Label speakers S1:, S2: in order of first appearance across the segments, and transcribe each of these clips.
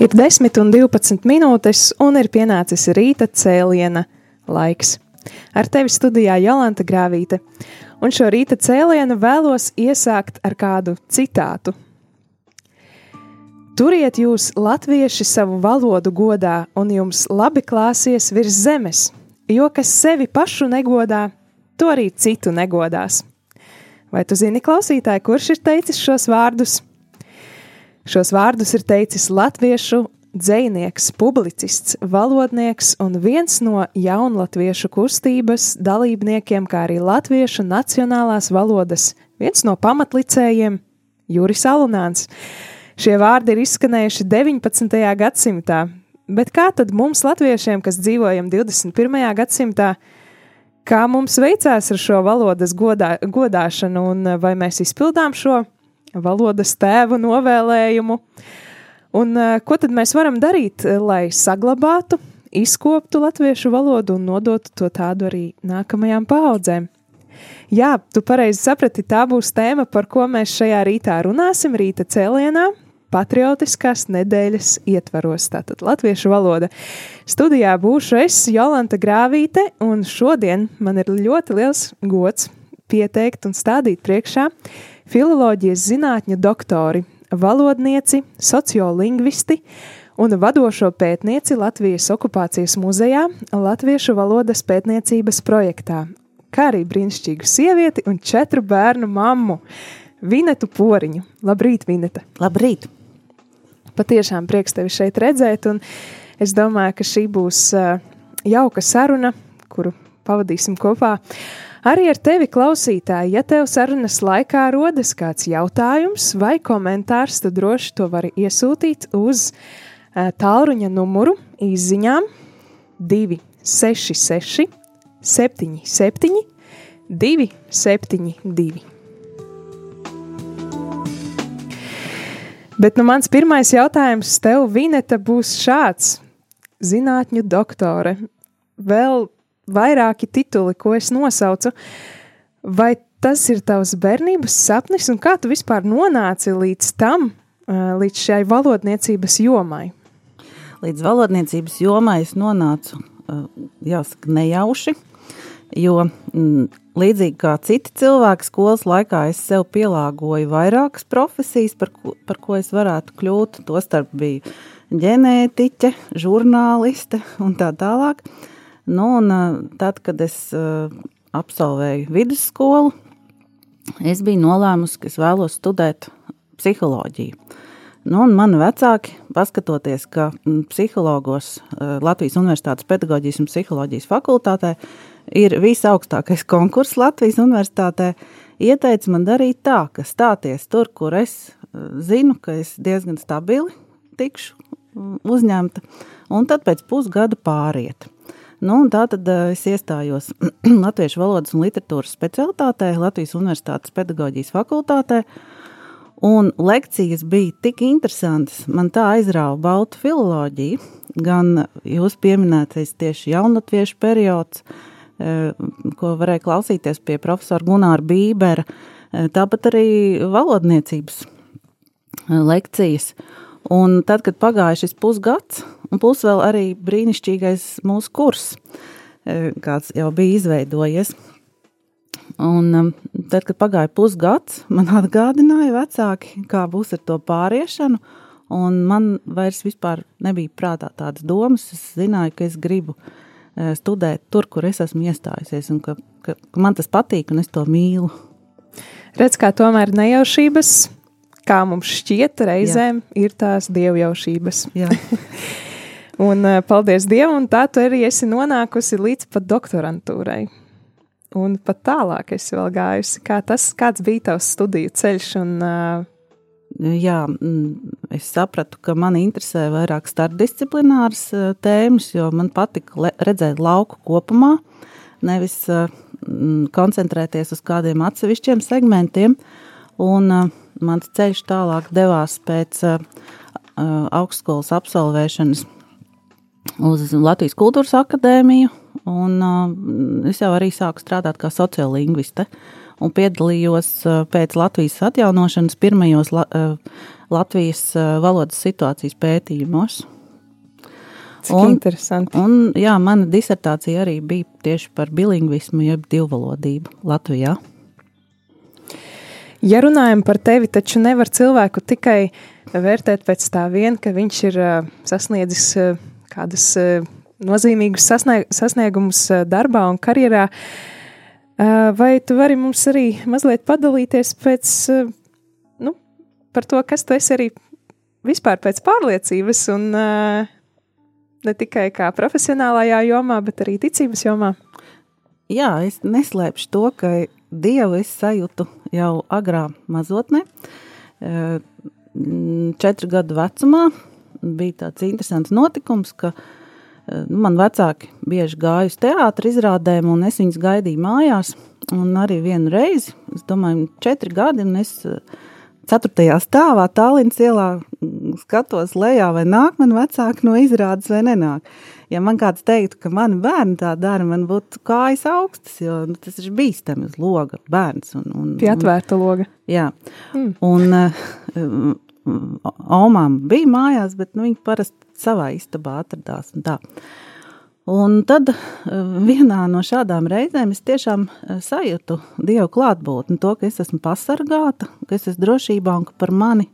S1: Ir 10 un 12 minūtes, un ir pienācis rīta cēliena laiks. Ar tevi studijā Jolanta Grāvīte, un šo rīta cēlienu vēlos iesākt ar kādu citātu. Turiet jūs, latvieši, savu valodu godā, un jums labi klāsies virs zemes, jo kas sevi pašu negodā, to arī citu negodās. Vai tu zini, klausītāji, kurš ir teicis šos vārdus? Šos vārdus ir teicis latviešu dzinieks, publicists, valodnieks un viens no jaunlatviešu kustības dalībniekiem, kā arī latviešu nacionālās valodas, viens no pamatlicējiem - Juris Alunāns. Šie vārdi ir izskanējuši 19. gadsimtā, bet kā tad mums, latviešiem, kas dzīvojam 21. gadsimtā, kā mums veicās ar šo valodas godā, godāšanu un vai mēs izpildām šo valodas tēvu novēlējumu. Un, ko tad mēs varam darīt, lai saglabātu, izkoptu latviešu valodu un nodotu to tādu arī nākamajām paudzēm? Jā, tu pareizi saprati, tā būs tēma, par ko mēs šajā rītā runāsim, rīta cēlienā, patriotiskās nedēļas ietvaros, tātad latviešu valoda. Studijā būšu es, Jolanta Grāvīte, un šodien man ir ļoti liels gods pieteikt un stādīt priekšā filoloģijas zinātņu doktori, valodnieci, sociolingvisti un vadošo pētnieci Latvijas okupācijas muzejā Latviešu valodas pētniecības projektā, kā arī brīnišķīgu sievieti un četru bērnu mammu, Vinetu Poriņu. Labrīt, Vineta!
S2: Labrīt!
S1: Patiešām prieks tevi šeit redzēt, un es domāju, ka šī būs jauka saruna, kuru pavadīsim kopā. Arī ar tevi, klausītāji, ja tev sarunas laikā rodas kāds jautājums vai komentārs, tad droši to vari iesūtīt uz uh, tālruņa numuru izziņām 266 77 272. Bet nu, mans pirmais jautājums tev, Vineta, būs šāds. Zinātņu doktore, vēl vairāki tituli, ko es nosaucu. Vai tas ir tavs bērnības sapnis, un kā tu vispār nonāci līdz tam, līdz šai valodniecības jomai?
S2: Līdz valodniecības jomai es nonācu, jāsaka, nejauši. Jo mm, līdzīgi kā citi cilvēki skolas laikā, es sev pielāgoju vairākas profesijas, par ko, par ko es varētu kļūt. Tostarp bija ģenētiķe, žurnāliste un tā tālāk. Nu, un, tad, kad es absolvēju vidusskolu, es biju nolēmusi, ka es vēlos studēt psiholoģiju. Nu, mani vecāki, paskatoties, ka psihologos Latvijas Universitātes pedagoģijas un psiholoģijas fakultātē ir visaugstākais konkurss Latvijas Universitātē, ieteica man darīt tā, ka stāties tur, kur es zinu, ka es diezgan stabili tikšu uzņemta, un tad pēc pusgada pāriet. Nu, tā tad uh, es iestājos Latviešu valodas un literatūras specialitātē, Latvijas Universitātes pedagoģijas fakultātē. Un lekcijas bija tik interesantas, man tā aizrāva baltu filoloģiju, gan jūs pieminētais tieši jaunatviešu periods, uh, ko varēja klausīties pie profesora Gunāra Bībera, uh, tāpat arī valodniecības lekcijas. Un tad, kad pagāja šis pusgads, Un plus vēl arī brīnišķīgais mūsu kurs, e, kāds jau bija izveidojies. Un um, tad, kad pagāja pusgads, man atgādināja vecāki, kā būs ar to pāriešanu, un man vairs vispār nebija prātā tādas domas. Es zināju, ka es gribu e, studēt tur, kur es esmu iestājusies, un ka, ka, ka man tas patīk, un es to mīlu.
S1: Redz, kā tomēr nejaušības kā mums šķiet, reizēm Jā. ir tās dievjaušības. Un uh, paldies Dievam, tā tu arī esi nonākusi līdz pat doktorantūrai. Un pat tālāk esi vēl gājusi. Kā tas, kāds bija tavs studiju ceļš un uh,
S2: Jā, es sapratu, ka man interesē vairāk starpdisciplināras tēmas, jo man patika redzēt lauku kopumā, nevis koncentrēties uz kādiem atsevišķiem segmentiem. Un mans ceļš tālāk devās pēc augstskolas absolvēšanas uz Latvijas Kultūras akadēmiju, un es jau arī sāku strādāt kā sociolingviste. Uh, un piedalījos pēc Latvijas atjaunošanas pirmajos La Latvijas valodas situācijas pētījumos.
S1: Cik un, interesanti.
S2: Un, jā, mana disertācija arī bija tieši par bilingvismu, jeb divvalodību Latvijā.
S1: Ja runājam par tevi, taču nevar cilvēku tikai vērtēt pēc tā vien, ka viņš ir sasniedzis kādas nozīmīgas sasniegumus darbā un karjerā. Uh, Vai tu vari mums arī mazliet padalīties pēc, nu, par to, kas tu esi arī vispār pēc pārliecības un ne tikai kā profesionālajā jomā, bet arī ticības jomā?
S2: Jā, es neslēpšu to, ka Dievu es sajūtu jau agrā mazotnē. Četru gadu vecumā bija tāds interesants notikums, ka uh, nu, man vecāki bieži gāja uz teātris izrādēm, un es viņus gaidīju mājās. Un arī vienu reizi, es domāju, četri gadi, un es eh, ceturtajā stāvā Tallinas ielā mm, skatos lejā, vai nāk man vecāki no izrādes vai nenāk. Ja man kāds teiktu, ka mani bērni tā dara, man būtu kājas augstas, jo nu, tas ir bīstami uz loga bērns. Un, un,
S1: Pie atvērta loga.
S2: Jā, mm. un uh, omām bija mājās, bet nu, viņi parasti savā istabā atradās. Un, tā. un tad vienā no šādām reizēm es tiešām sajūtu Dievu klātbūtni, to, ka es esmu pasargāta, ka es esmu drošībā un ka par mani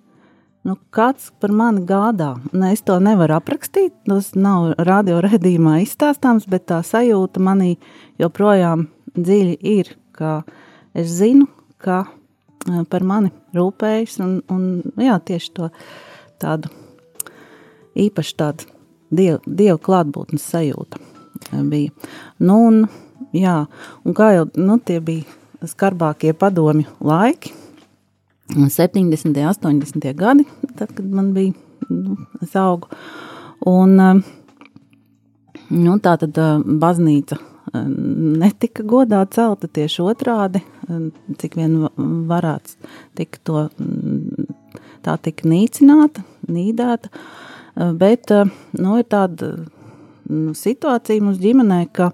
S2: nu, kāds par mani gādā. Ne, es to nevaru aprakstīt, tas nav radio redzījumā izstāstāms, bet tā sajūta manī joprojām dziļi ir, ka es zinu, ka par mani rūpējas. Un, un, jā, tieši to tādu īpaši tādu dievu, dievu klātbūtnes sajūta bija. Nu, un, jā, un kā jau nu, tie bija skarbākie padomju laiki, 70. un 80. gadi, tad, kad man bija, nu, es augu. Un, nu, tā tad baznīca netika godā celta tieši otrādi, cik vien varāts tika to, tā tika nīcināta, nīdēta, bet, nu, ir tāda situācija mums ģimenē, ka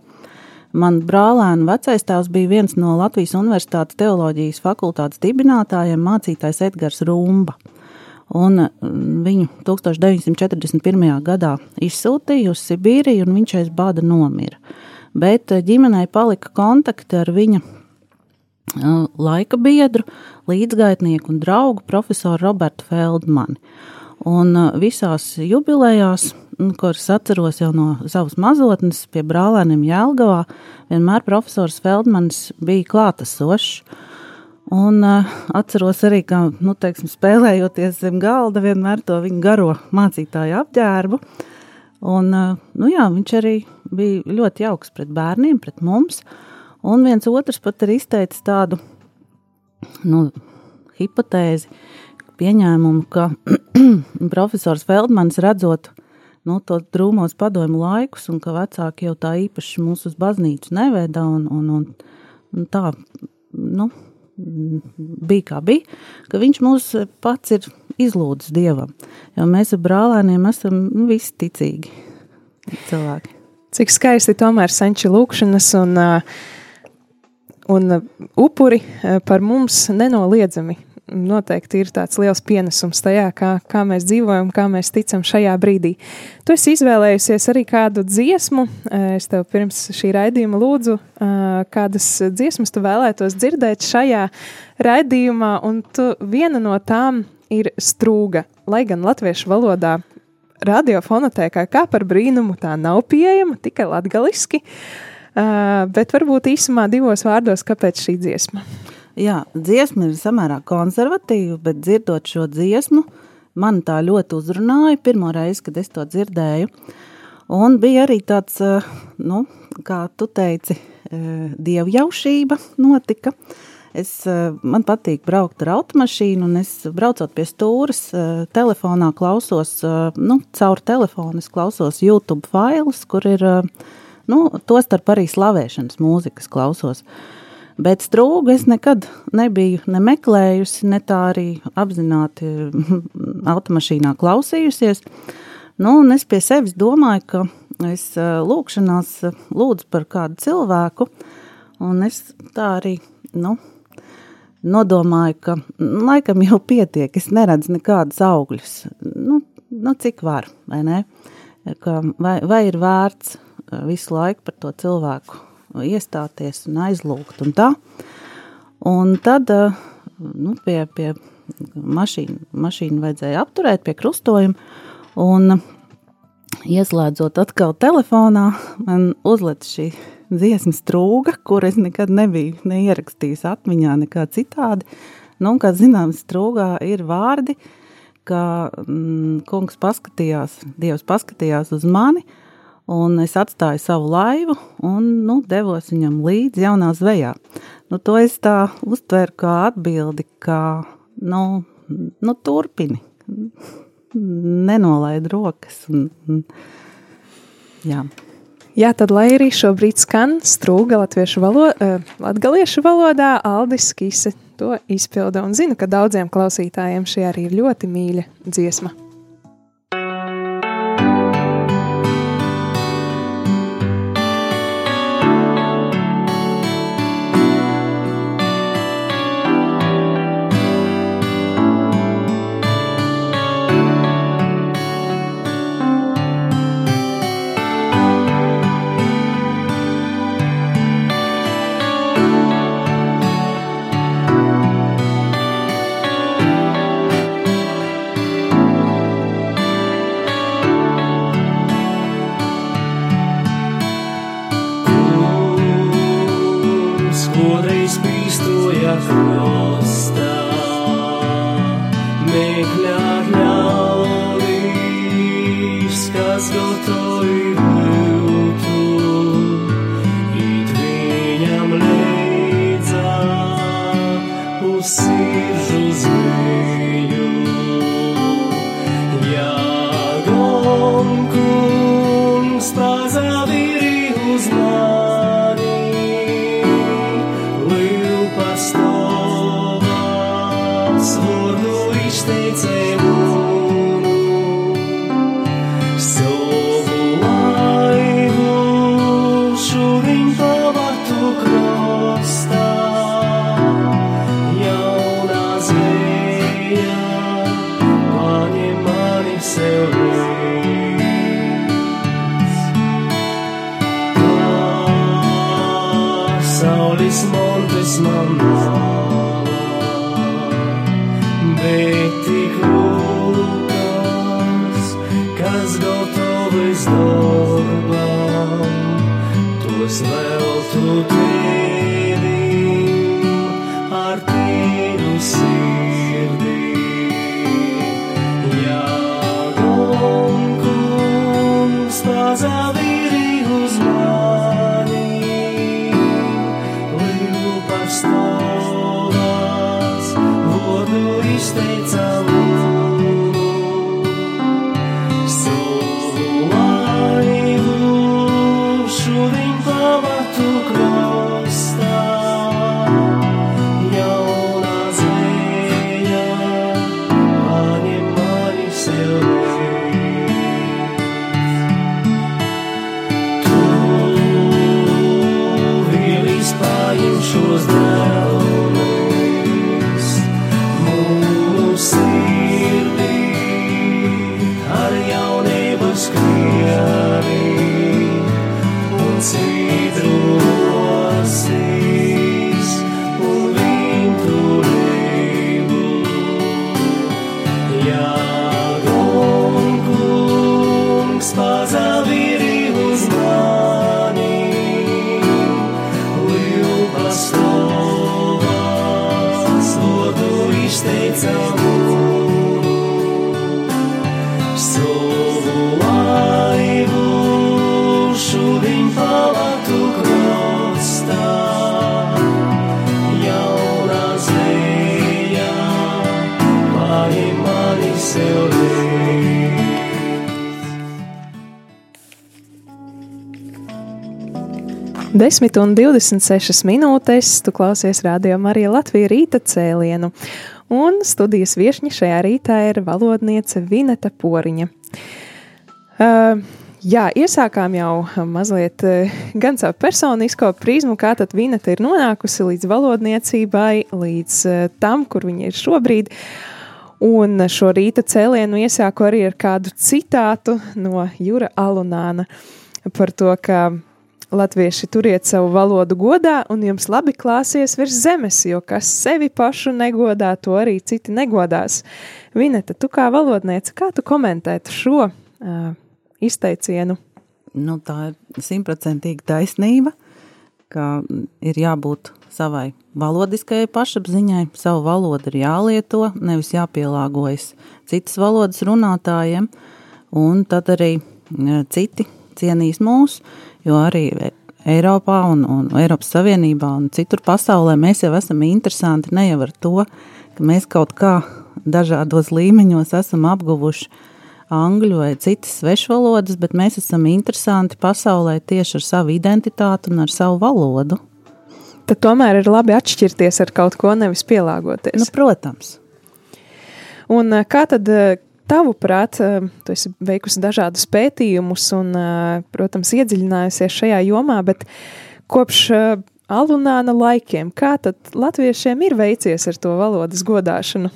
S2: man brālēna vecais tēvs bija viens no Latvijas Universitātes teoloģijas fakultātes dibinātājiem, mācītājs Edgars Rumba. Un viņu 1941. gadā izsūtīja uz Sibīriju, un viņš aiz bada nomira bet eh, ģimenei palika kontakti ar viņa eh, laika biedru, līdzgaitnieku un draugu profesoru Robertu Feldmani. Un eh, visās jubilejās, kuras atceros jau no savas mazotnes pie brālēniem Jēlgavā, vienmēr profesors Feldmanis bija klātesošs. Un uh, atceros arī, ka, nu, teiksim, spēlējoties zem galda, vienmēr to viņa garo mācītāju apģērbu. Un, uh, nu jā, viņš arī bija ļoti jauks pret bērniem, pret mums. Un viens otrs pat ir izteicis tādu nu, hipotēzi, pieņēmumu, ka profesors Feldmans redzot nu, to drūmos padomu laikus, un ka vecāki jau tā īpaši mūs uz baznīcu neveda, un, un, un, un tā, nu, bija kā bija, ka viņš mūs pats ir izlūdzis Dievam, jo mēs ar brālēniem esam nu, visi ticīgi cilvēki.
S1: Cik skaisti tomēr senči lūkšanas un, un upuri par mums nenoliedzami. Noteikti ir tāds liels pienesums tajā, kā, kā mēs dzīvojam, kā mēs ticam šajā brīdī. Tu esi izvēlējusies arī kādu dziesmu. Es tev pirms šī raidījuma lūdzu, kādas dziesmas tu vēlētos dzirdēt šajā raidījumā, un tu, viena no tām ir strūga. Lai gan latviešu valodā radiofonotēkā kā par brīnumu tā nav pieejama, tikai latgaliski. Uh, bet varbūt īsumā divos vārdos, kāpēc šī dziesma?
S2: Jā, dziesma ir samērā konservatīva, bet dzirdot šo dziesmu, man tā ļoti uzrunāja pirmo reizi, kad es to dzirdēju. Un bija arī tāds, nu, kā tu teici, dievjaušība notika. Es, eh, man patīk braukt ar automašīnu, un es braucot pie stūres, telefonā klausos, nu, caur telefonu klausos YouTube failus, kur ir, nu, tostarp arī slavēšanas mūzikas klausos. Bet strūgu es nekad nebiju ne meklējusi, ne tā arī apzināti automašīnā klausījusies. Nu, un es pie sevis domāju, ka es lūkšanās lūdzu par kādu cilvēku, un es tā arī, nu, nodomāju, ka nu, laikam jau pietiek, es neredzu nekādus augļus. Nu, nu cik var, vai ne? Ka, vai, vai ir vērts visu laiku par to cilvēku iestāties un aizlūgt un tā. Un tad nu, pie, pie mašīnu, mašīnu vajadzēja apturēt pie krustojuma, Un ieslēdzot atkal telefonā, man uzlika šī dziesmas trūka, kur es nekad nebiju neierakstījis atmiņā, nekā citādi. Nu, kā zināms, trūkā ir vārdi, ka mm, kungs paskatījās, Dievs paskatījās uz mani, un es atstāju savu laivu un nu, devos viņam līdzi jaunā zvejā. Nu, to es tā uztveru kā atbildi, kā nu, nu, turpini nenolaid rokas. Un, un, jā.
S3: Jā, tad lai arī šobrīd skan strūga latviešu valodā, uh, latgaliešu valodā, Aldis Kise to izpilda un zinu, ka daudziem klausītājiem šī arī ir ļoti mīļa dziesma.
S1: 10 un 26 minūtes. Tu klausies Rādio Marija Latvija rīta cēlienu. Un studijas viešņa šajā rītā ir valodniece Vineta Poriņa. Uh, jā, iesākām jau mazliet uh, gan savu personisko prizmu, kā tad Vineta ir nonākusi līdz valodniecībai, līdz uh, tam, kur viņa ir šobrīd. Uh, Un šo rīta cēlienu iesāku arī ar kādu citātu no Jūra Alunāna par to, ka Latvieši turiet savu valodu godā, un jums labi klāsies virs zemes, jo kas sevi pašu negodā, to arī citi negodās. Vineta, tu kā valodniece, kā tu komentētu šo uh, izteicienu?
S2: Nu, tā ir simtprocentīgi taisnība, ka ir jābūt savai valodiskajai pašapziņai, savu valodu ir jālieto, nevis jāpielāgojas citas valodas runātājiem, un tad arī citi cienīs mūs, jo arī Eiropā un, un Eiropas Savienībā un citur pasaulē mēs jau esam interesanti ne jau ar to, ka mēs kaut kā dažādos līmeņos esam apguvuši angļu vai citas svešvalodas, bet mēs esam interesanti pasaulē tieši ar savu identitāti un ar savu valodu.
S1: Tad tomēr ir labi atšķirties ar kaut ko, nevis pielāgoties.
S2: Nu, protams.
S1: Un kā tad tavuprāt, tu esi veikusi dažādus pētījumus un, protams, iedziļinājusies šajā jomā, bet kopš alunāna laikiem, kā tad latviešiem ir veicies ar to valodas godāšanu?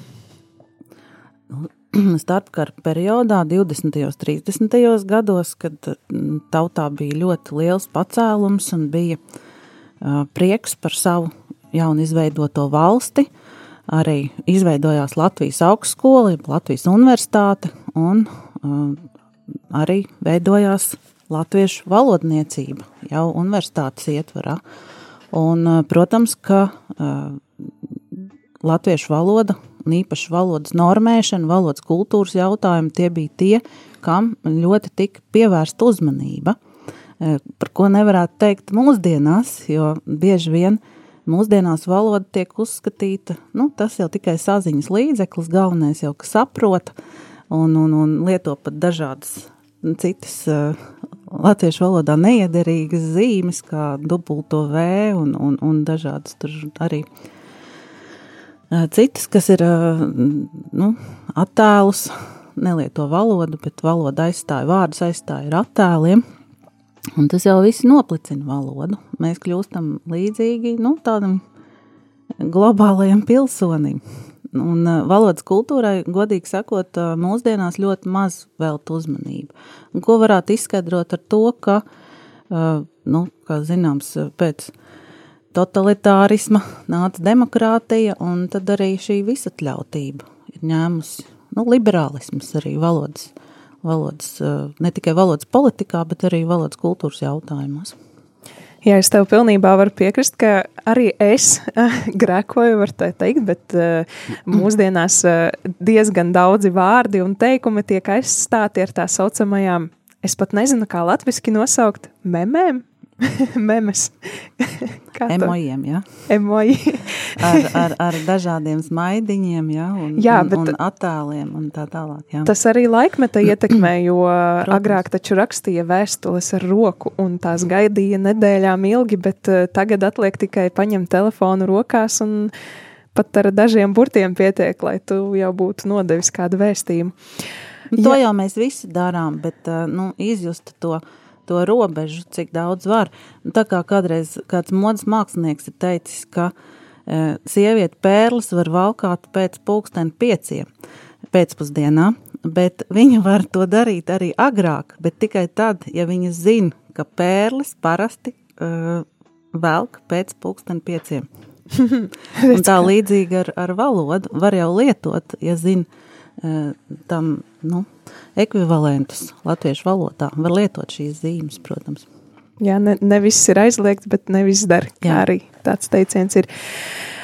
S2: Starpkara periodā, 20. un 30. gados, kad tautā bija ļoti liels pacēlums un bija prieks par savu jaunu izveidoto valsti, uh, arī izveidojās Latvijas augstskola, Latvijas universitāte un uh, arī veidojās latviešu valodniecība jau universitātes ietvarā. Un, uh, protams, ka uh, latviešu valoda un īpaši valodas normēšana, valodas kultūras jautājumi, tie bija tie, kam ļoti tika pievērsta uzmanība, uh, par ko nevarētu teikt mūsdienās, jo bieži vien uh, Mūsdienās valoda tiek uzskatīta, nu, tas jau tikai saziņas līdzeklis, galvenais jau, ka saprot un, un, un lieto pat dažādas citas uh, latviešu valodā neiederīgas zīmes, kā dubulto V un, un, un dažādas tur arī uh, citas, kas ir, uh, nu, attēlus, nelieto valodu, bet valoda aizstāja, vārdus aizstāja ar attēliem. Un tas jau viss noplicina valodu. Mēs kļūstam līdzīgi nu, tādam globālajam pilsonim. Un uh, valodas kultūrai, godīgi sakot, uh, mūsdienās ļoti maz veltu uzmanību. Un ko varētu izskaidrot ar to, ka, uh, nu, kā zināms, pēc totalitārisma nāca demokrātija, un tad arī šī visatļautība ir ņēmusi, nu, liberālisms arī valodas valodas, eh, ne tikai valodas politikā, bet arī valodas kultūras jautājumos.
S1: Jā, es tev pilnībā varu piekrist, ka arī es grēkoju, var tā teikt, bet uh, mūsdienās diezgan daudzi vārdi un teikumi tiek aizstāti ar tā saucamajām, es pat nezinu, kā latviski nosaukt, memēm. Memes.
S2: Emojiem, jā.
S1: Emoji.
S2: ar, ar, ar dažādiem smaidiņiem, jā, un, jā, un, un attēliem un tā tālāk, jā.
S1: Tas arī laikmeta ietekmē, jo Protams. agrāk taču rakstīja vēstules ar roku un tās gaidīja nedēļām ilgi, bet uh, tagad atliek tikai paņemt telefonu rokās un pat ar dažiem burtiem pietiek, lai tu jau būtu nodevis kādu vēstījumu.
S2: To jā. jau mēs visi darām, bet, uh, nu, izjust to, to robežu, cik daudz var. Un tā kā kādreiz kāds modes mākslinieks ir teicis, ka e, sieviete pērlis var valkāt pēc pulksten pieciem pēcpusdienā, bet viņa var to darīt arī agrāk, bet tikai tad, ja viņa zina, ka pērlis parasti uh, velk pēc pulksten pieciem. Tā līdzīgi ar, ar valodu var jau lietot, ja zina tam, nu, ekvivalentus latviešu valodā. Var lietot šīs zīmes, protams.
S1: Jā, ne, ne viss ir aizliegts, bet ne viss der. Jā. Arī tāds teiciens ir.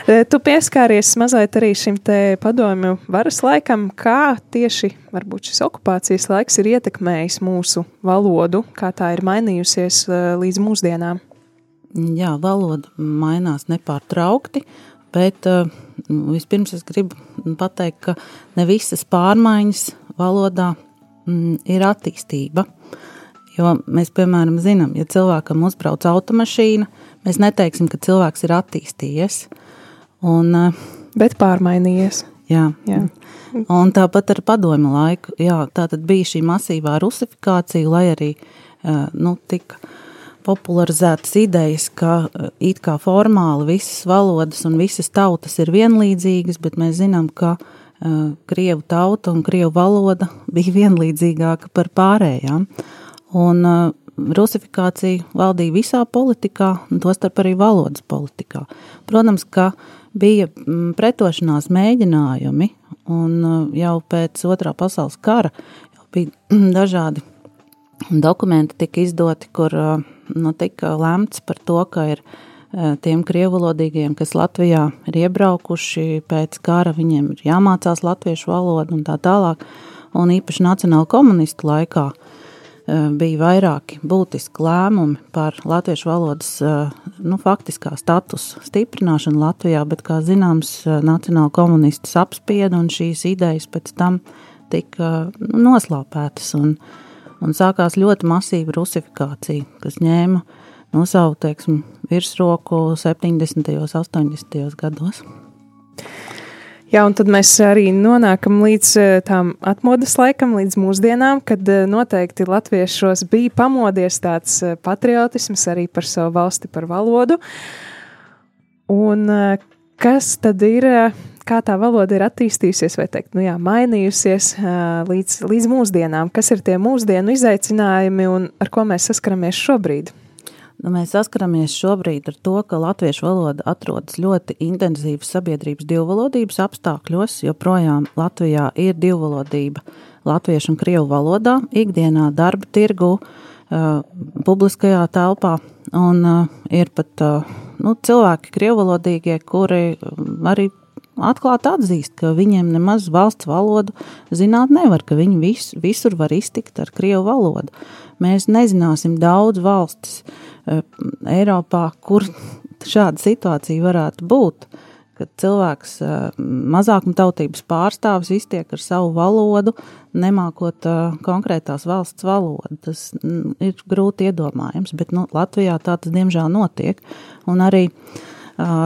S1: Tu pieskāries mazliet arī šim te padomju varas laikam, kā tieši varbūt šis okupācijas laiks ir ietekmējis mūsu valodu, kā tā ir mainījusies līdz mūsdienām.
S2: Jā, valoda mainās nepārtraukti, bet uh, vispirms es gribu pateikt, ka ne visas pārmaiņas valodā mm, ir attīstība. Jo mēs, piemēram, zinām, ja cilvēkam uzbrauc automašīna, mēs neteiksim, ka cilvēks ir attīstījies. Un, uh,
S1: Bet pārmainījies.
S2: jā,
S1: Jā.
S2: Un tāpat ar padomu laiku, jā, tā bija šī masīvā rusifikācija, lai arī uh, nu, tika popularizētas idejas, ka uh, it kā formāli visas valodas un visas tautas ir vienlīdzīgas, bet mēs zinām, ka uh, krievu tauta un krievu valoda bija vienlīdzīgāka par pārējām. Un uh, rusifikācija valdīja visā politikā, tostarp arī valodas politikā. Protams, ka bija mm, pretošanās mēģinājumi, un uh, jau pēc otrā pasaules kara bija dažādi dokumenti tika izdoti, kur uh, nu, tika lemts par to, ka ir uh, tiem krievalodīgiem, kas Latvijā ir iebraukuši pēc kara, viņiem ir jāmācās latviešu valodu un tā tālāk. Un īpaši nacionāla komunistu laikā uh, bija vairāki būtiski lēmumi par latviešu valodas uh, nu, faktiskā statusa stiprināšanu Latvijā, bet, kā zināms, uh, nacionāla komunisti apspieda un šīs idejas pēc tam tika nu, noslāpētas. Un, un sākās ļoti masīva rusifikācija, kas ņēma no savu teiksim, virsroku 70. un 80. gados.
S1: Jā, un tad mēs arī nonākam līdz eh, tām atmodas laikam, līdz mūsdienām, kad eh, noteikti latviešos bija pamodies tāds eh, patriotisms arī par savu valsti, par valodu. Un kas tad ir, kā tā valoda ir attīstījusies, vai teikt, nu jā, mainījusies līdz, līdz mūsdienām? Kas ir tie mūsdienu izaicinājumi un ar ko mēs saskaramies šobrīd?
S2: Nu, mēs saskaramies šobrīd ar to, ka latviešu valoda atrodas ļoti intensīvas sabiedrības divvalodības apstākļos. Joprojām Latvijā ir divvalodība latviešu un krievu valodā, ikdienā darba tirgu, uh, publiskajā telpā. Un uh, ir pat uh, nu, cilvēki, krievalodīgie, kuri arī atklāti atzīst, ka viņiem nemaz valsts valodu zināt nevar, ka viņi vis, visur var iztikt ar krievu valodu. Mēs nezināsim daudz valstis uh, Eiropā, kur šāda situācija varētu būt, kad cilvēks uh, mazākuma tautības pārstāvis iztiek ar savu valodu, nemākot uh, konkrētās valsts valodu. Tas mm, ir grūti iedomājams, bet nu, Latvijā tā tas diemžēl notiek. Un arī uh,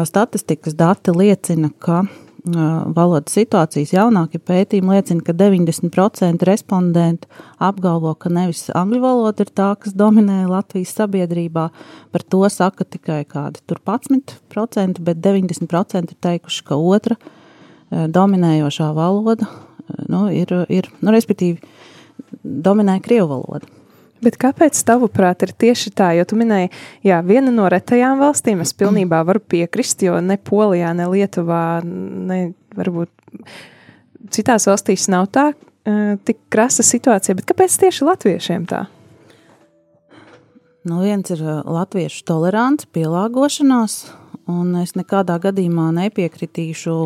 S2: statistikas dati liecina, ka valodas situācijas jaunākie pētījumi liecina, ka 90% respondentu apgalvo, ka nevis angļu valoda ir tā, kas dominē Latvijas sabiedrībā. Par to saka tikai kādi 11%, bet 90% ir teikuši, ka otra dominējošā valoda nu, ir, ir nu, respektīvi, dominē krievu valoda.
S1: Bet kāpēc, tavuprāt, ir tieši tā? Jo tu minēji, jā, viena no retajām valstīm, es pilnībā varu piekrist, jo ne Polijā, ne Lietuvā, ne varbūt citās valstīs nav tā uh, tik krasa situācija. Bet kāpēc tieši latviešiem tā?
S2: Nu, viens ir uh, latviešu tolerants, pielāgošanās, un es nekādā gadījumā nepiekritīšu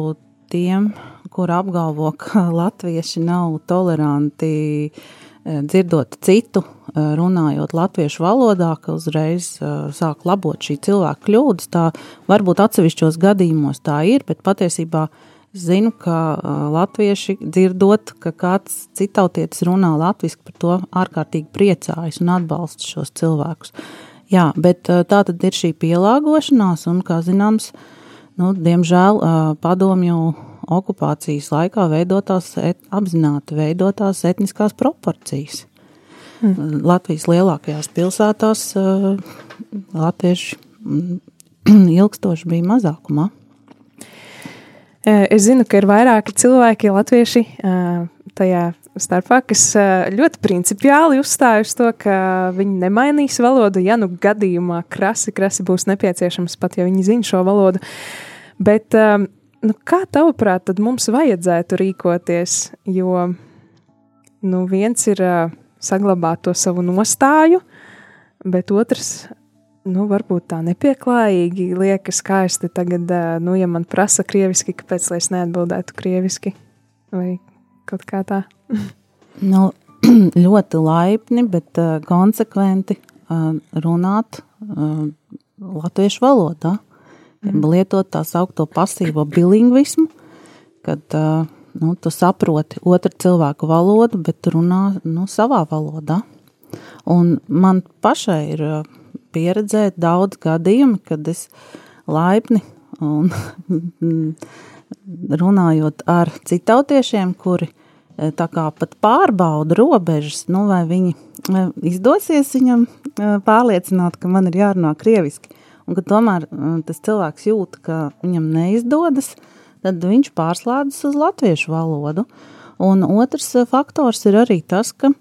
S2: tiem, kur apgalvo, ka latvieši nav toleranti uh, dzirdot citu, runājot latviešu valodā, ka uzreiz sāk labot šī cilvēka kļūdas. Tā varbūt atsevišķos gadījumos tā ir, bet patiesībā es zinu, ka latvieši dzirdot, ka kāds citautietis runā latviski, par to ārkārtīgi priecājas un atbalsta šos cilvēkus. Jā, bet tā tad ir šī pielāgošanās, un, kā zināms, nu, diemžēl padomju okupācijas laikā veidotās, et, apzināti veidotās etniskās proporcijas. Mm. Latvijas lielākajās pilsētās latvieši ilgstoši bija mazākumā.
S1: Es zinu, ka ir vairāki cilvēki, latvieši, tajā starpā, kas ļoti principiāli uzstāj uz to, ka viņi nemainīs valodu, ja nu gadījumā krasi, krasi būs nepieciešams, pat ja viņi zina šo valodu. Bet nu, kā tavuprāt, tad mums vajadzētu rīkoties? Jo nu, viens ir saglabāt to savu nostāju, bet otrs nu, varbūt tā nepieklājīgi liekas, te tagad, nu, ja man prasa krieviski, kāpēc lai es neatbildētu krieviski vai kaut kā tā.
S2: Nu, ļoti laipni, bet uh, konsekventi uh, runāt uh, latviešu valodā. Mm. Lietot tā saukto pasīvo bilingvismu, kad uh, nu, tu saproti otru cilvēku valodu, bet tu runā nu, savā valodā. Un man pašai ir uh, pieredzēt daudz gadījumu, kad es laipni un runājot ar citautiešiem, kuri e, tā kā pat pārbauda robežas, nu vai viņi e, izdosies viņam pārliecināt, ka man ir jārunā krieviski, un ka tomēr tas cilvēks jūt, ka viņam neizdodas, tad viņš pārslēdzas uz latviešu valodu. Un otrs faktors ir arī tas, ka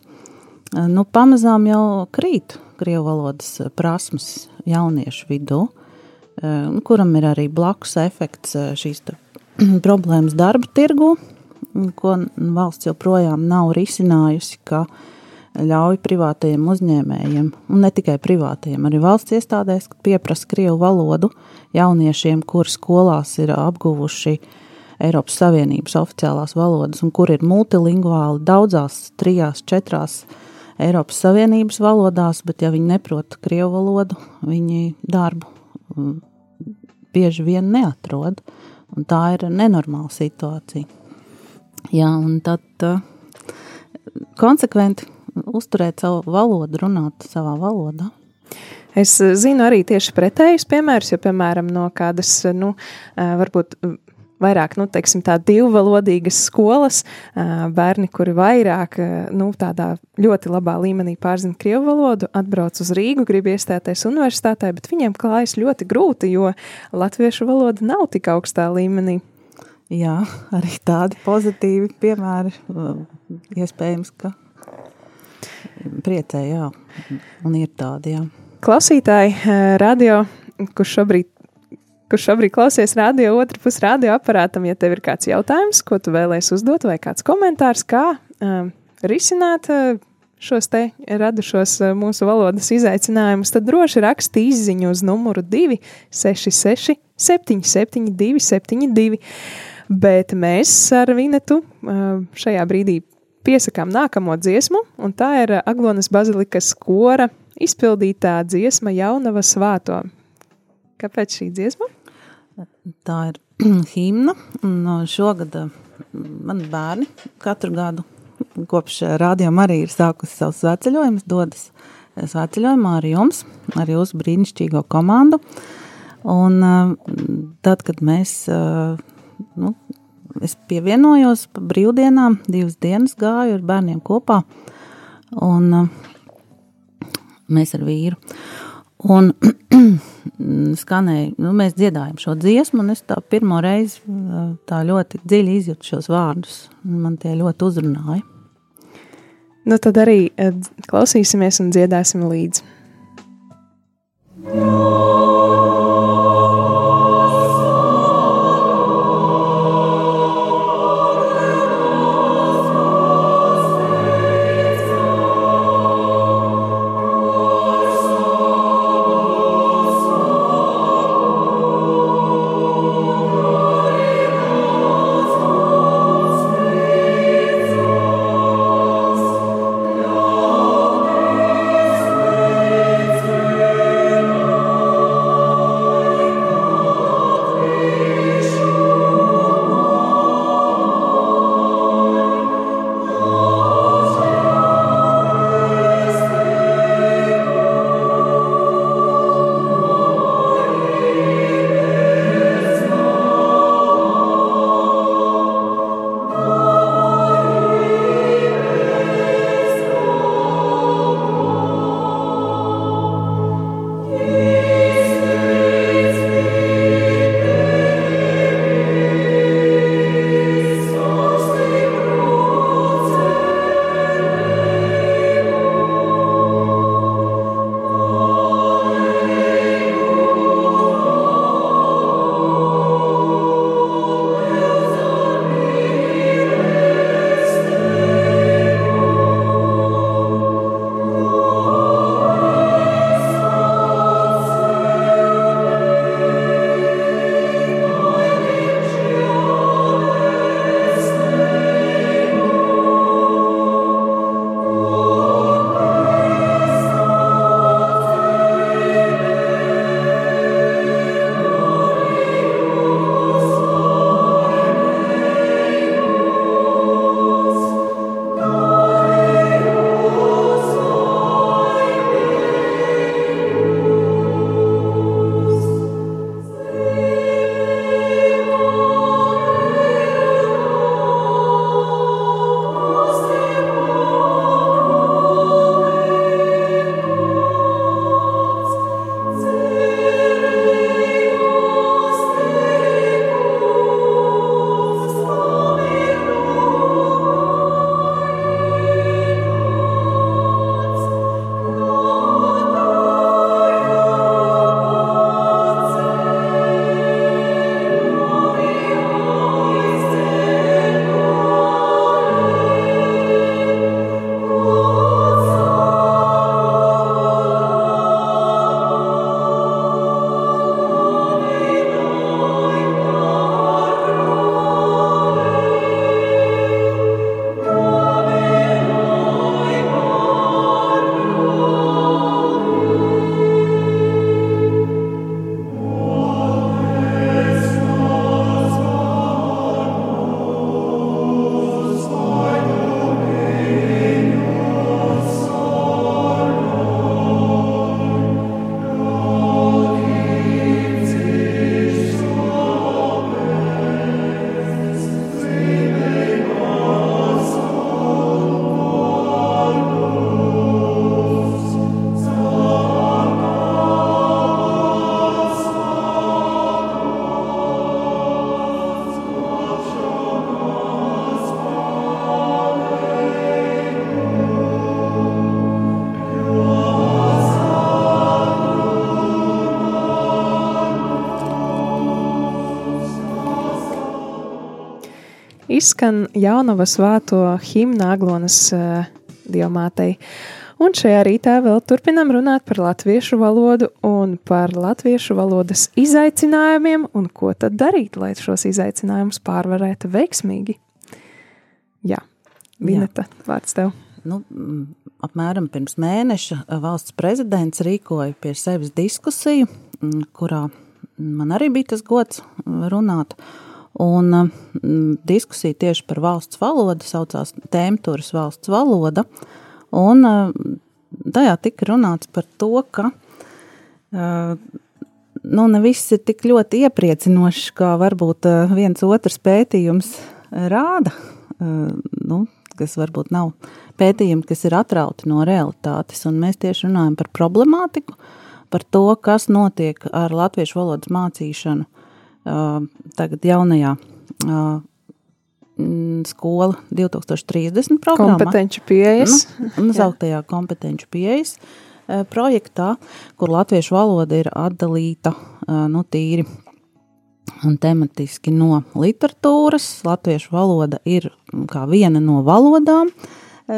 S2: nu, pamazām jau krīt krievu valodas prasmes jauniešu vidū, kuram ir arī blakus efekts šīs problēmas darba tirgu, ko valsts joprojām nav risinājusi, ka ļauj privātajiem uzņēmējiem, un ne tikai privātajiem, arī valsts iestādēs, pieprasa krievu valodu jauniešiem, kuri skolās ir apguvuši Eiropas Savienības oficiālās valodas un kur ir multilingvāli daudzās, trijās, četrās Eiropas Savienības valodās, bet ja viņi neprot krievu valodu, viņi darbu mm, bieži vien neatrod. Un tā ir nenormāla situācija. Jā, un tad uh, konsekventi uzturēt savu valodu, runāt savā valodā.
S1: Es zinu arī tieši pretējus piemērus, jo, piemēram, no kādas, nu, varbūt vairāk, nu, teiksim, tā divvalodīgas skolas, bērni, kuri vairāk, nu, tādā ļoti labā līmenī pārzina krievu valodu, atbrauc uz Rīgu, grib iestāties universitātē, bet viņiem klājas ļoti grūti, jo latviešu valoda nav tik augstā līmenī.
S2: Jā, arī tādi pozitīvi piemēri, iespējams, ka priecē, jā, un ir tādi, jā.
S1: Klausītāji, radio, kurš šobrīd kurš šobrīd klausies radio, otru pusi radio aparātam, ja tev ir kāds jautājums, ko tu vēlēsi uzdot, vai kāds komentārs, kā um, risināt uh, šos te radušos uh, mūsu valodas izaicinājumus, tad droši raksti izziņu uz numuru 266 772 72. Bet mēs ar Vinetu uh, šajā brīdī piesakām nākamo dziesmu, un tā ir Aglonas bazilikas kora izpildītā dziesma Jaunava svāto. Kāpēc šī dziesma?
S2: Tā ir himna, un šogad mani bērni katru gadu, kopš rādījuma arī ir sākusi savus sveceļojumus, dodas sveceļojumā ar jums, ar jūsu brīnišķīgo komandu. Un tad, kad mēs, es pievienojos pa brīvdienām, divas dienas gāju ar bērniem kopā, un mēs ar vīru. Un skanēja, nu, mēs dziedājam šo dziesmu, un es tā pirmo reizi tā ļoti dziļi izjūtu šos vārdus. Man tie ļoti uzrunāja.
S1: Nu, tad arī klausīsimies un dziedāsim līdzi. Izskan Jaunava svāto himna Aglonas uh, diamātei. Un šajā rītā vēl turpinam runāt par latviešu valodu un par latviešu valodas izaicinājumiem un ko tad darīt, lai šos izaicinājumus pārvarētu veiksmīgi. Jā, Vineta, Jā. vārds tev.
S2: Nu, apmēram pirms mēneša valsts prezidents rīkoja pie sevis diskusiju, kurā man arī bija tas gods runāt. Un diskusija tieši par valsts valodu saucās Tēmturas valsts valoda. Un tajā tika runāts par to, ka nu, ne viss ir tik ļoti iepriecinošs, kā varbūt viens otrs pētījums rāda. Nu, kas varbūt nav pētījumi, kas ir atrauti no realitātes. Un mēs tieši runājam par problemātiku, par to, kas notiek ar latviešu valodas mācīšanu tagad jaunajā uh, skola 2030 programmā.
S1: Kompetenci pieejas.
S2: Nu, nosauktajā kompetenci pieejas uh, projektā, kur latviešu valoda ir atdalīta uh, nu, tīri un tematiski no literatūras. Latviešu valoda ir kā viena no valodām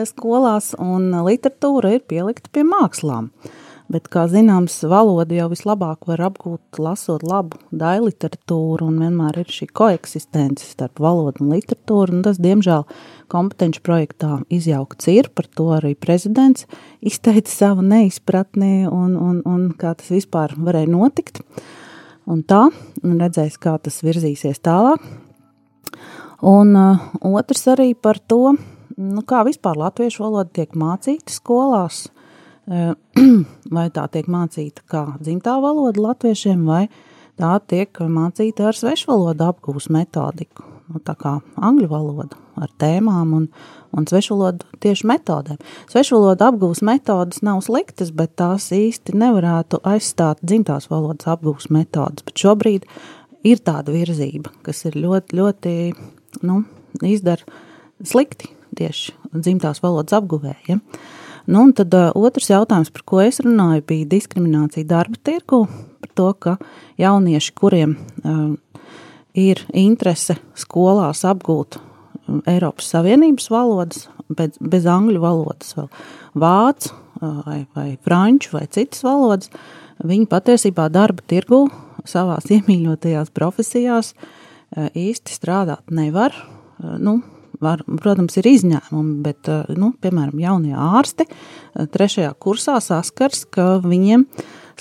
S2: skolās, un literatūra ir pielikta pie mākslām. Bet, kā zināms, valodu jau vislabāk var apgūt, lasot labu daļu literatūru, un vienmēr ir šī koeksistence starp valodu un literatūru. Un tas, diemžēl, kompetenci projektā izjaukts ir. Par to arī prezidents izteica savu neizpratni un, un, un kā tas vispār varēja notikt. Un tā, un redzēs, kā tas virzīsies tālāk. Un uh, otrs arī par to, nu, kā vispār latviešu valoda tiek mācīta skolās, uh, vai tā tiek mācīta kā dzimtā valoda latviešiem, vai tā tiek mācīta ar svešvalodu apgūs metodiku, nu, tā kā angļu valoda ar tēmām un, un svešvalodu tieši metodēm. Svešvalodu apgūves metodas nav sliktas, bet tās īsti nevarētu aizstāt dzimtās valodas apgūves metodas. Bet šobrīd ir tāda virzība, kas ir ļoti, ļoti nu, izdara slikti tieši dzimtās valodas apguvējiem. Ja? Nu, un tad uh, otrs jautājums, par ko es runāju, bija diskriminācija darba tirgu, par to, ka jaunieši, kuriem uh, ir interese skolās apgūt Eiropas Savienības valodas, bez, bez angļu valodas, vēl vācu vai, vai franču vai citas valodas, viņi patiesībā darba tirgu savās iemīļotajās profesijās īsti strādāt nevar. Nu, var, protams, ir izņēmumi, bet, nu, piemēram, jaunie ārsti trešajā kursā saskars, ka viņiem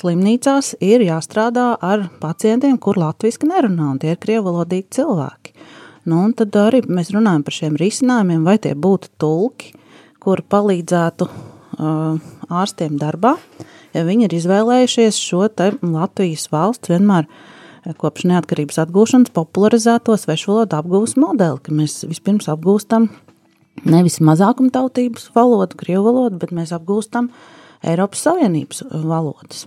S2: slimnīcās ir jāstrādā ar pacientiem, kur latviski nerunā, un tie ir krievalodīgi cilvēki. Nu, tad arī mēs runājam par šiem risinājumiem, vai tie būtu tulki, kuri palīdzētu uh, ārstiem darbā, ja viņi ir izvēlējušies šo Latvijas valsts vienmēr uh, kopš neatkarības atgūšanas popularizēto svešvalodu apgūves modeli, ka mēs vispirms apgūstam nevis mazākumtautības valodu, krievu valodu, bet mēs apgūstam Eiropas Savienības valodas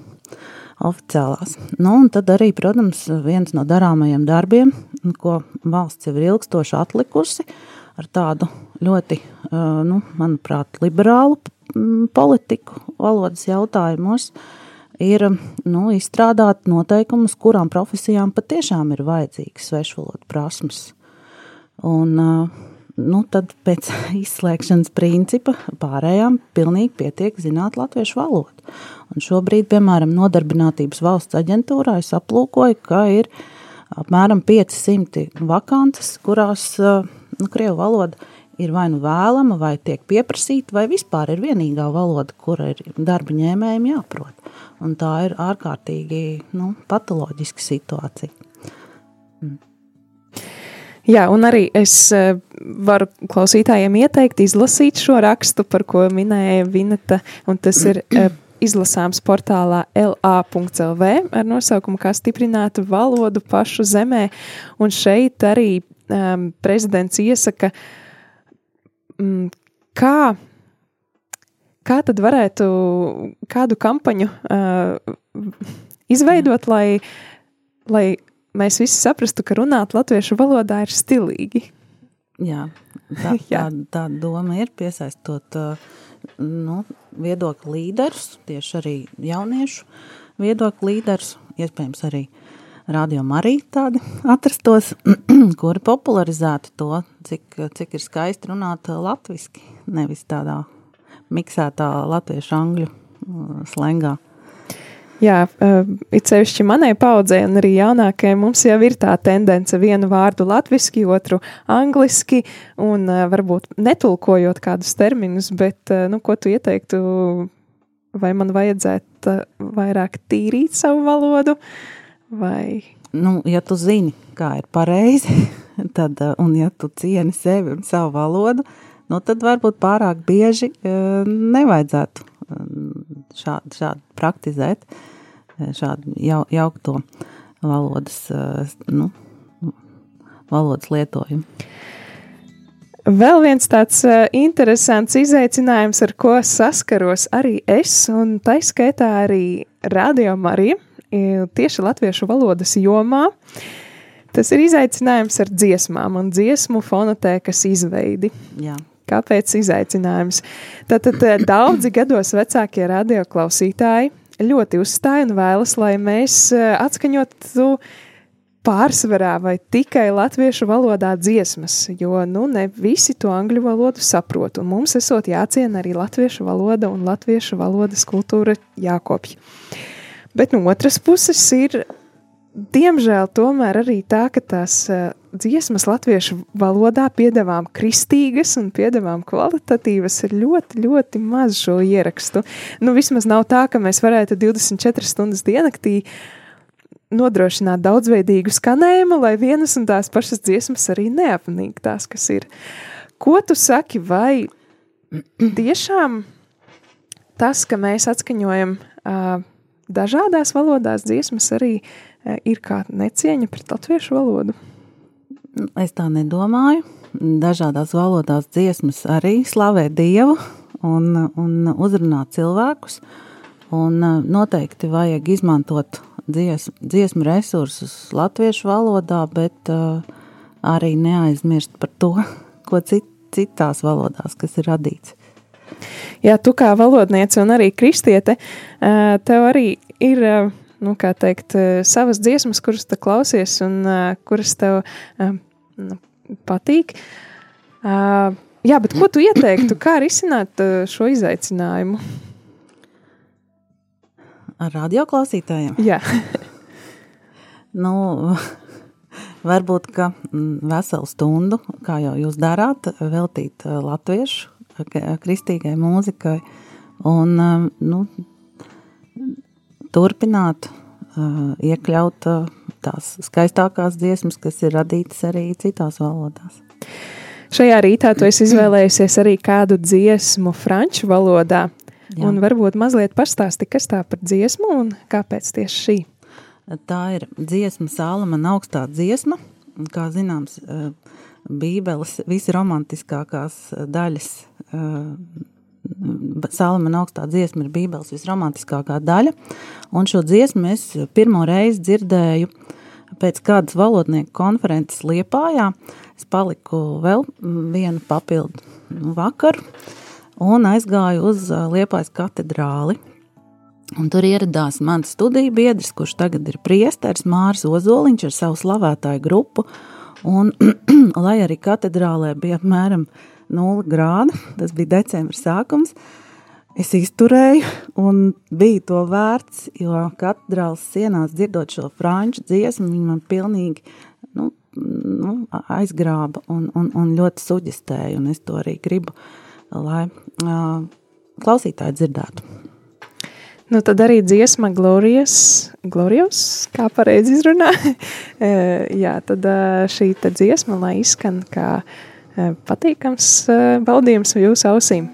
S2: oficiālās. Nu, un tad arī, protams, viens no darāmajiem darbiem, ko valsts jau ir ilgstoši atlikusi, ar tādu ļoti, nu, manuprāt, liberālu politiku valodas jautājumos, ir nu, izstrādāt noteikumus, kurām profesijām patiešām ir vajadzīgas svešvalodu prasmes. Un, nu, tad pēc izslēgšanas principa pārējām pilnīgi pietiek zināt latviešu valodu. Un šobrīd, piemēram, Nodarbinātības valsts aģentūrā es aplūkoju, ka ir apmēram 500 vakances, kurās nu, krievu valoda ir vai nu vēlama, vai tiek pieprasīta, vai vispār ir vienīgā valoda, kura ir darba ņēmējiem jāprot. Un tā ir ārkārtīgi nu, patoloģiska situācija.
S1: Mm. Jā, un arī es varu klausītājiem ieteikt izlasīt šo rakstu, par ko minēja Vineta, un tas ir izlasāms portālā LA.CLV ar nosaukumu Kā stiprināt valodu pašu zemē. Un šeit arī um, prezidents iesaka, um, kā, kā tad varētu kādu kampaņu uh, izveidot, lai, lai mēs visi saprastu, ka runāt latviešu valodā ir stilīgi.
S2: Jā, tā, tā, tā doma ir piesaistot uh, nu, viedokļu līderus, tieši arī jauniešu viedokļu līderus, iespējams arī rādījumā arī tādi atrastos, kuri popularizētu to, cik, cik ir skaisti runāt latviski, nevis tādā miksētā latviešu angļu uh, slengā.
S1: Jā, uh, it sevišķi manai paudzei un arī jaunākajai mums jau ir tā tendence vienu vārdu latviski, otru angliski, un uh, varbūt netulkojot kādus terminus, bet, uh, nu, ko tu ieteiktu, vai man vajadzētu uh, vairāk tīrīt savu valodu, vai...
S2: Nu, ja tu zini, kā ir pareizi, tad, uh, un ja tu cieni sevi un savu valodu, nu, tad varbūt pārāk bieži uh, nevajadzētu šādi, šādi praktizēt šādu jau, jaukto valodas, nu, valodas lietojumu.
S1: Vēl viens tāds interesants izaicinājums, ar ko saskaros arī es, un tā skaitā arī Radio Marija, tieši latviešu valodas jomā. Tas ir izaicinājums ar dziesmām un dziesmu fonotēkas izveidi.
S2: Jā.
S1: Kāpēc izaicinājums? Tātad daudzi gados vecākie radioklausītāji ļoti uzstāja un vēlas, lai mēs atskaņotu pārsvarā vai tikai latviešu valodā dziesmas, jo nu, ne visi to angļu valodu saprot. Un mums esot jāciena arī latviešu valoda un latviešu valodas kultūra jākopj. Bet no otras puses ir, diemžēl, tomēr arī tā, ka tās uh, dziesmas latviešu valodā piedāvām kristīgas un piedāvām kvalitatīvas ir ļoti, ļoti maz šo ierakstu. Nu, vismaz nav tā, ka mēs varētu 24 stundas diennaktī nodrošināt daudzveidīgu skanējumu, lai vienas un tās pašas dziesmas arī neapnīk tās, kas ir. Ko tu saki, vai tiešām tas, ka mēs atskaņojam uh, dažādās valodās dziesmas, arī uh, ir kā necieņa pret latviešu valodu?
S2: Es tā nedomāju. Dažādās valodās dziesmas arī slavē Dievu un, un uzrunā cilvēkus. Un noteikti vajag izmantot dziesmu, dziesmu resursus latviešu valodā, bet uh, arī neaizmirst par to, ko cit, citās valodās, kas ir radīts.
S1: Jā, tu kā valodniece un arī kristiete, tev arī ir. Nu, kā teikt, savas dziesmas, kuras tu klausies un kuras tev nu, patīk. Jā, bet ko tu ieteiktu, kā risināt šo izaicinājumu?
S2: Ar radioklausītājiem?
S1: Jā.
S2: nu, varbūt, ka mm, veselu stundu, kā jau jūs darāt, veltīt latviešu kristīgai mūzikai un eh, nu, turpināt eh, iekļaut tās skaistākās dziesmas, kas ir radītas arī citās valodās.
S1: Šajā rītā tu esi izvēlējusies arī kādu dziesmu franču valodā. Jā. Un varbūt mazliet pastāsti, kas tā par dziesmu un kāpēc tieši šī?
S2: Tā ir dziesma Sālamana augstā dziesma. Kā zināms, eh, Bībeles visromantiskākās eh, daļas, eh, Sālamana augstā dziesma ir Bībeles visromantiskākā daļa, un šo dziesmu es pirmo reizi dzirdēju pēc kādas valodnieku konferences Liepājā. Es paliku vēl vienu papildu vakaru, un aizgāju uz Liepājas katedrāli. Un tur ieradās mans studiju biedrs, kurš tagad ir priesteris Mārs Ozoliņš ar savu slavētāju grupu. Un, lai arī katedrālē bija apmēram 0 grādi, tas bija decembra sākums, es izturēju un bija to vērts, jo katedrāls sienās dzirdot šo franču dziesmu, viņi man pilnīgi nu, nu, aizgrāba un, un, un ļoti suģistēja, un es to arī gribu lai uh, klausītāji dzirdētu.
S1: Nu, tad arī dziesma Glorijas, Glorijas kā pareizi izrunā. Jā, tad šī dziesma, lai izskan kā patīkams baudījums jūsu ausīm.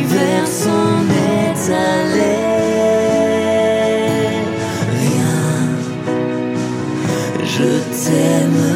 S4: L'hiver s'en est allé. Viens, je t'aimerai.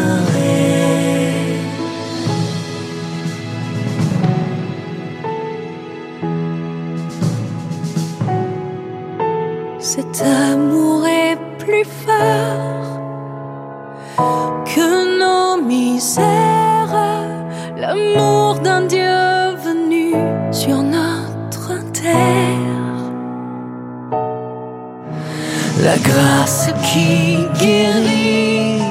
S4: Grâce qui guérit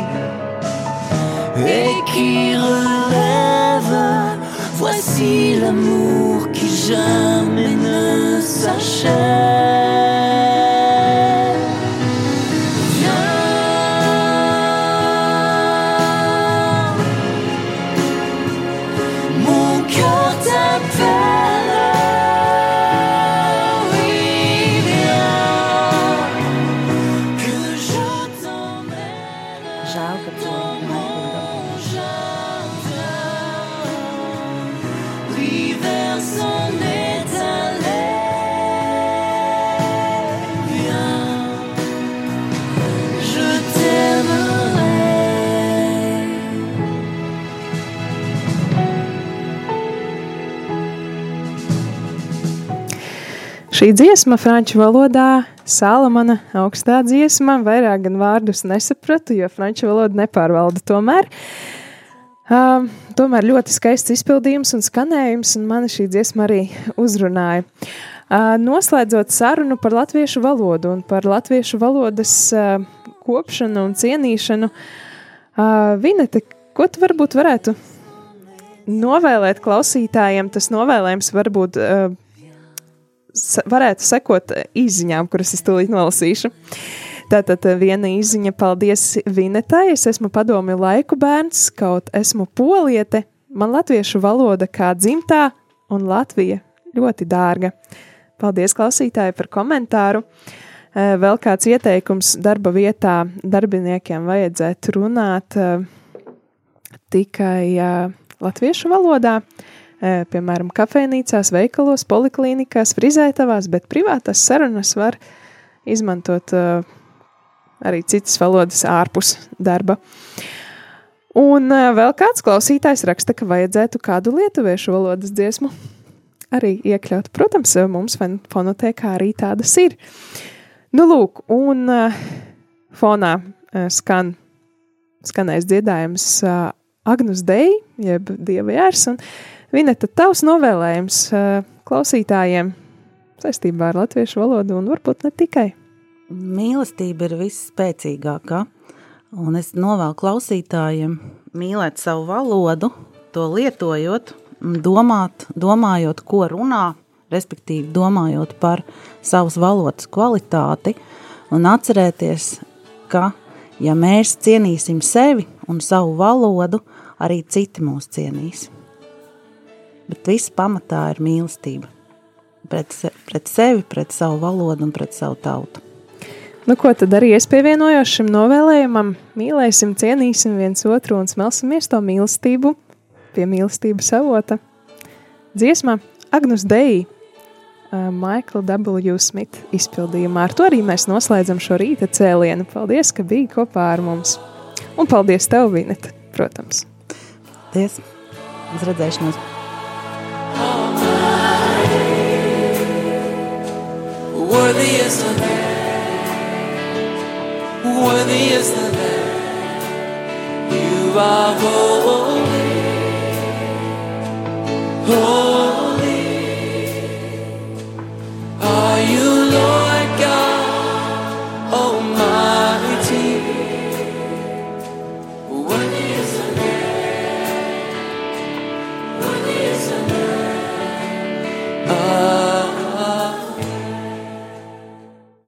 S4: et qui relève. Voici l'amour qui jamais
S1: Šī dziesma franču valodā, Salamana augstā dziesma, vairāk gan vārdus nesapratu, jo franču valoda nepārvalda tomēr. Um, tomēr ļoti skaists izpildījums un skanējums, un mani šī dziesma arī uzrunāja. Uh, noslēdzot sarunu par latviešu valodu un par latviešu valodas uh, kopšanu un cienīšanu, uh, Vinete, ko tu varbūt varētu novēlēt klausītājiem? Tas novēlējums varbūt uh, varētu sekot izziņām, kuras es tūlīt nolasīšu. Tātad eh, viena izziņa, paldies Vinetai. Es esmu padomju laiku bērns, kaut esmu poliete. Man latviešu valoda kā dzimtā un Latvija ļoti dārga. Paldies klausītāji par komentāru. Eh, Vēl kāds ieteikums darba vietā darbiniekiem vajadzētu runāt eh, tikai latviešu valodā eh, piemēram, kafejnīcās, veikalos, poliklīnikās, frizētavās, bet privātās sarunas var izmantot arī citas valodas ārpus darba. Un vēl kāds klausītājs raksta, ka vajadzētu kādu lietuviešu valodas dziesmu arī iekļaut. Protams, mums fonotēkā arī tādas ir. Nu, lūk, un fonā skan, skanēs dziedājums Agnus Dei, jeb Dieva jērs, Vineta, tavs novēlējums klausītājiem saistībā ar latviešu valodu un varbūt ne tikai.
S2: Mīlestība ir visspēcīgākā, un es novēlu klausītājiem mīlēt savu valodu, to lietojot, domāt, domājot, ko runā, respektīvi domājot par savas valodas kvalitāti, un atcerēties, ka, ja mēs cienīsim sevi un savu valodu, arī citi mūs cienīs. Bet viss pamatā ir mīlestība pret, pret sevi, pret savu valodu un pret savu tautu.
S1: Nu, ko tad arī es pievienojos šim novēlējumam? Mīlēsim, cienīsim viens otru un smelsimies to mīlestību pie mīlestības avota. Dziesmā Agnus Dei, uh, Maikla W. Smith izpildījumā. Ar to arī mēs noslēdzam šo rīta cēlienu. Paldies, ka biji kopā ar mums. Un paldies tev, Vineta, protams.
S2: Paldies! Uz redzēšanos!
S4: Worthy is the Lamb. Worthy is the Lamb. You are holy. Holy.